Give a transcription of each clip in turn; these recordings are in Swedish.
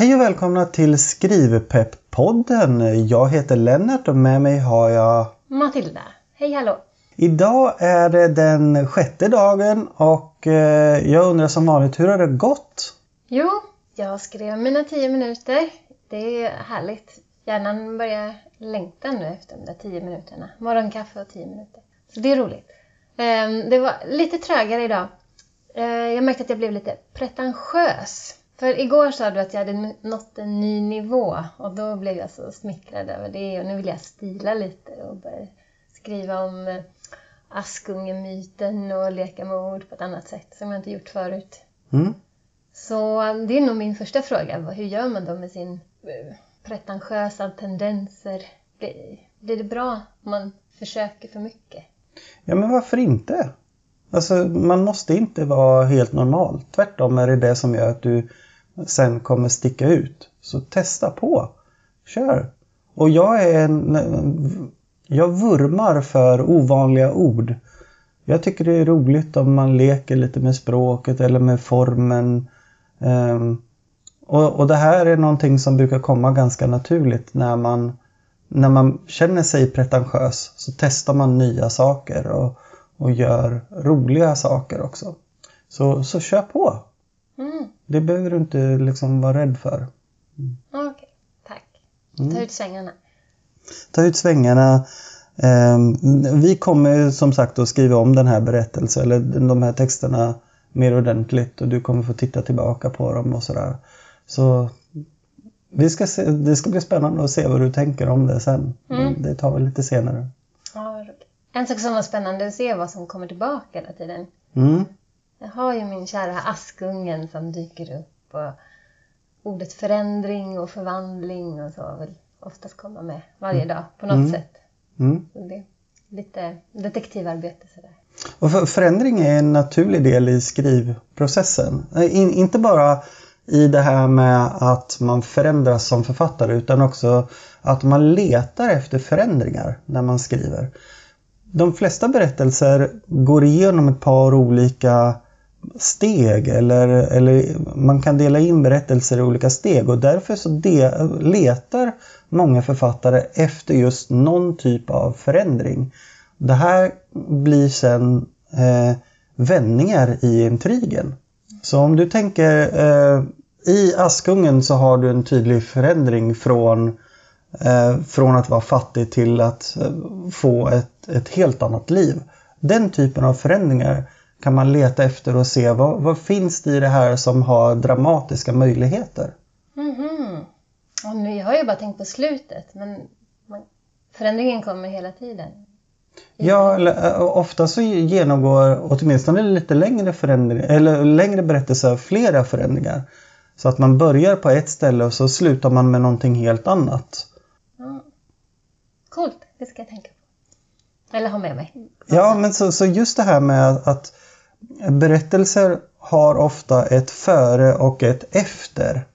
Hej och välkomna till Skrivpepp-podden. Jag heter Lennart och med mig har jag Matilda. Hej hallå! Idag är det den sjätte dagen och eh, jag undrar som vanligt, hur har det gått? Jo, jag skrev mina tio minuter. Det är härligt. Hjärnan börjar längta nu efter de där tio minuterna. Morgonkaffe och tio minuter. Så det är roligt. Ehm, Det var lite trögare idag. Eh, Jag märkte att jag blev lite pretentiös. För igår sa du att jag hade nått en ny nivå och då blev jag så smickrad över det och nu vill jag stila lite och börja skriva om eh, Askungemyten och leka med ord på ett annat sätt som jag inte gjort förut. Mm. Så eh, det är nog min första fråga. Hur gör man då med sin eh, pretentiösa tendenser? Blir, blir det bra om man försöker för mycket? Ja, men varför inte? Alltså, man måste inte vara helt normal. Tvärtom är det det som gör att du sen kommer sticka ut. Så testa på. Kör. Och jag är en... Jag vurmar för ovanliga ord. Jag tycker det är roligt om man leker lite med språket eller med formen. Um, och, och det här är någonting som brukar komma ganska naturligt när man, när man känner sig pretentiös. Så testar man nya saker och, och gör roliga saker också. Så, så kör på! Mm. Det behöver du inte liksom vara rädd för. Okej, tack. Mm. Ta ut svängarna. Ta ut svängarna. Ehm, Vi kommer som sagt att skriva om den här berättelsen eller de här texterna mer ordentligt och du kommer få titta tillbaka på dem och sådär. Så vi ska se, det ska bli spännande att se vad du tänker om det sen. Mm. Det tar vi lite senare. Ja. En sak som var spännande att se vad som kommer tillbaka hela tiden. Mm. Jag har ju min kära Askungen som dyker upp och ordet förändring och förvandling och så vill oftast komma med varje dag på något Mm. sätt. Mm. Det lite detektivarbete sådär. Och för, förändring är en naturlig del i skrivprocessen. In, inte bara i det här med att man förändras som författare utan också att man letar efter förändringar när man skriver. De flesta berättelser går igenom ett par olika steg eller, eller man kan dela in berättelser i olika steg och därför så de, letar många författare efter just någon typ av förändring. Det här blir sen eh, vändningar i intrigen. Så om du tänker eh, i Askungen så har du en tydlig förändring från, eh, från att vara fattig till att eh, få ett, ett helt annat liv. Den typen av förändringar kan man leta efter och se vad, vad finns det i det här som har dramatiska möjligheter. Och nu, jag har ju bara tänkt på slutet men man, förändringen kommer hela tiden. Ja, eh, ofta så genomgår åtminstone lite längre förändringar, eller längre berättelser flera förändringar. Så att man börjar på ett ställe och så slutar man med någonting helt annat. Ja. Coolt, det ska jag tänka på. Eller ha med mig. Ja, men så, så just det här med att berättelser har ofta ett före och ett efter.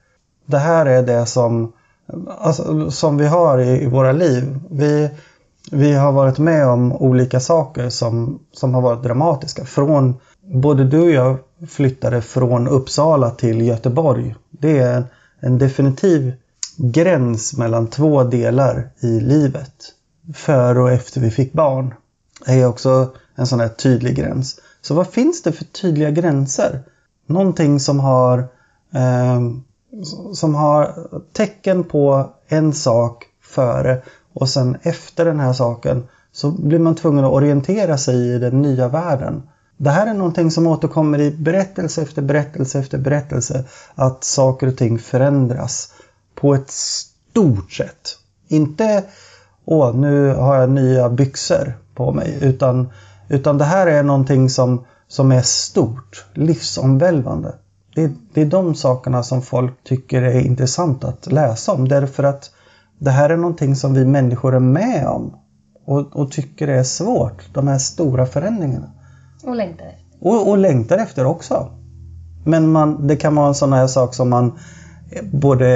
Det här är det som, alltså, som vi har i, i våra liv. Vi, vi har varit med om olika saker som, som har varit dramatiska. Från, både du och jag flyttade från Uppsala till Göteborg. Det är en, en definitiv gräns mellan två delar i livet. Före och efter vi fick barn är också en sån här tydlig gräns. Så vad finns det för tydliga gränser? Någonting som har, eh, som har tecken på en sak före och sen efter den här saken så blir man tvungen att orientera sig i den nya världen. Det här är någonting som återkommer i berättelse efter berättelse efter berättelse. Att saker och ting förändras på ett stort sätt. Inte åh, nu har jag nya byxor på mig. Utan, utan det här är någonting som, som är stort, livsomvälvande. Det, det är de sakerna som folk tycker är intressant att läsa om. Därför att det här är någonting som vi människor är med om. Och, och tycker är svårt, de här stora förändringarna. Och längtar efter. Och, och längtar efter också. Men man, det kan vara en sån här sak som man både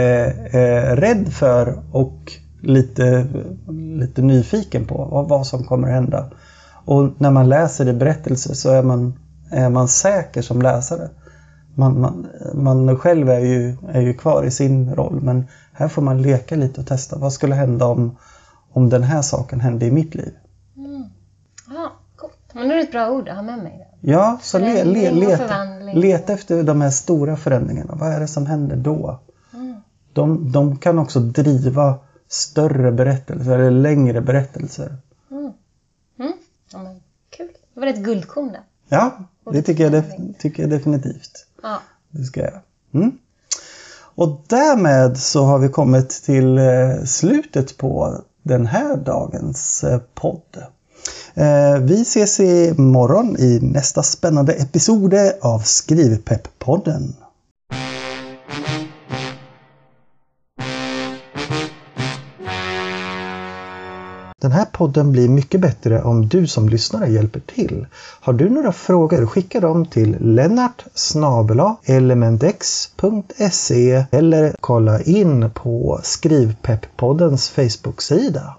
är rädd för och lite, lite nyfiken på vad, vad som kommer hända. Och när man läser i berättelser så är man, är man säker som läsare. man, man, man själv är ju, är ju kvar i sin roll men här får man leka lite och testa. Vad skulle hända om, om den här saken hände i mitt liv? Mm. Ja, coolt. Men det är ett bra ord att ha med mig. Ja, så le, le, leta, leta efter de här stora förändringarna. Vad är det som händer då? Mm. De, de kan också driva större berättelser eller längre berättelser. Mm. Mm. Ja, men, kul. Det var ett guldkorn där. Ja, det tycker jag, tycker jag definitivt. Ja. Det ska jag. Mm. Och därmed så har vi kommit till eh, slutet på den här dagens eh, podd. Eh, Vi ses imorgon i nästa spännande episode av Skrivpepp-podden. Den här podden blir mycket bättre om du som lyssnare hjälper till. Har du några frågor, skicka dem till lennart elementex.se eller kolla in på Skrivpepp-poddens Facebook-sida.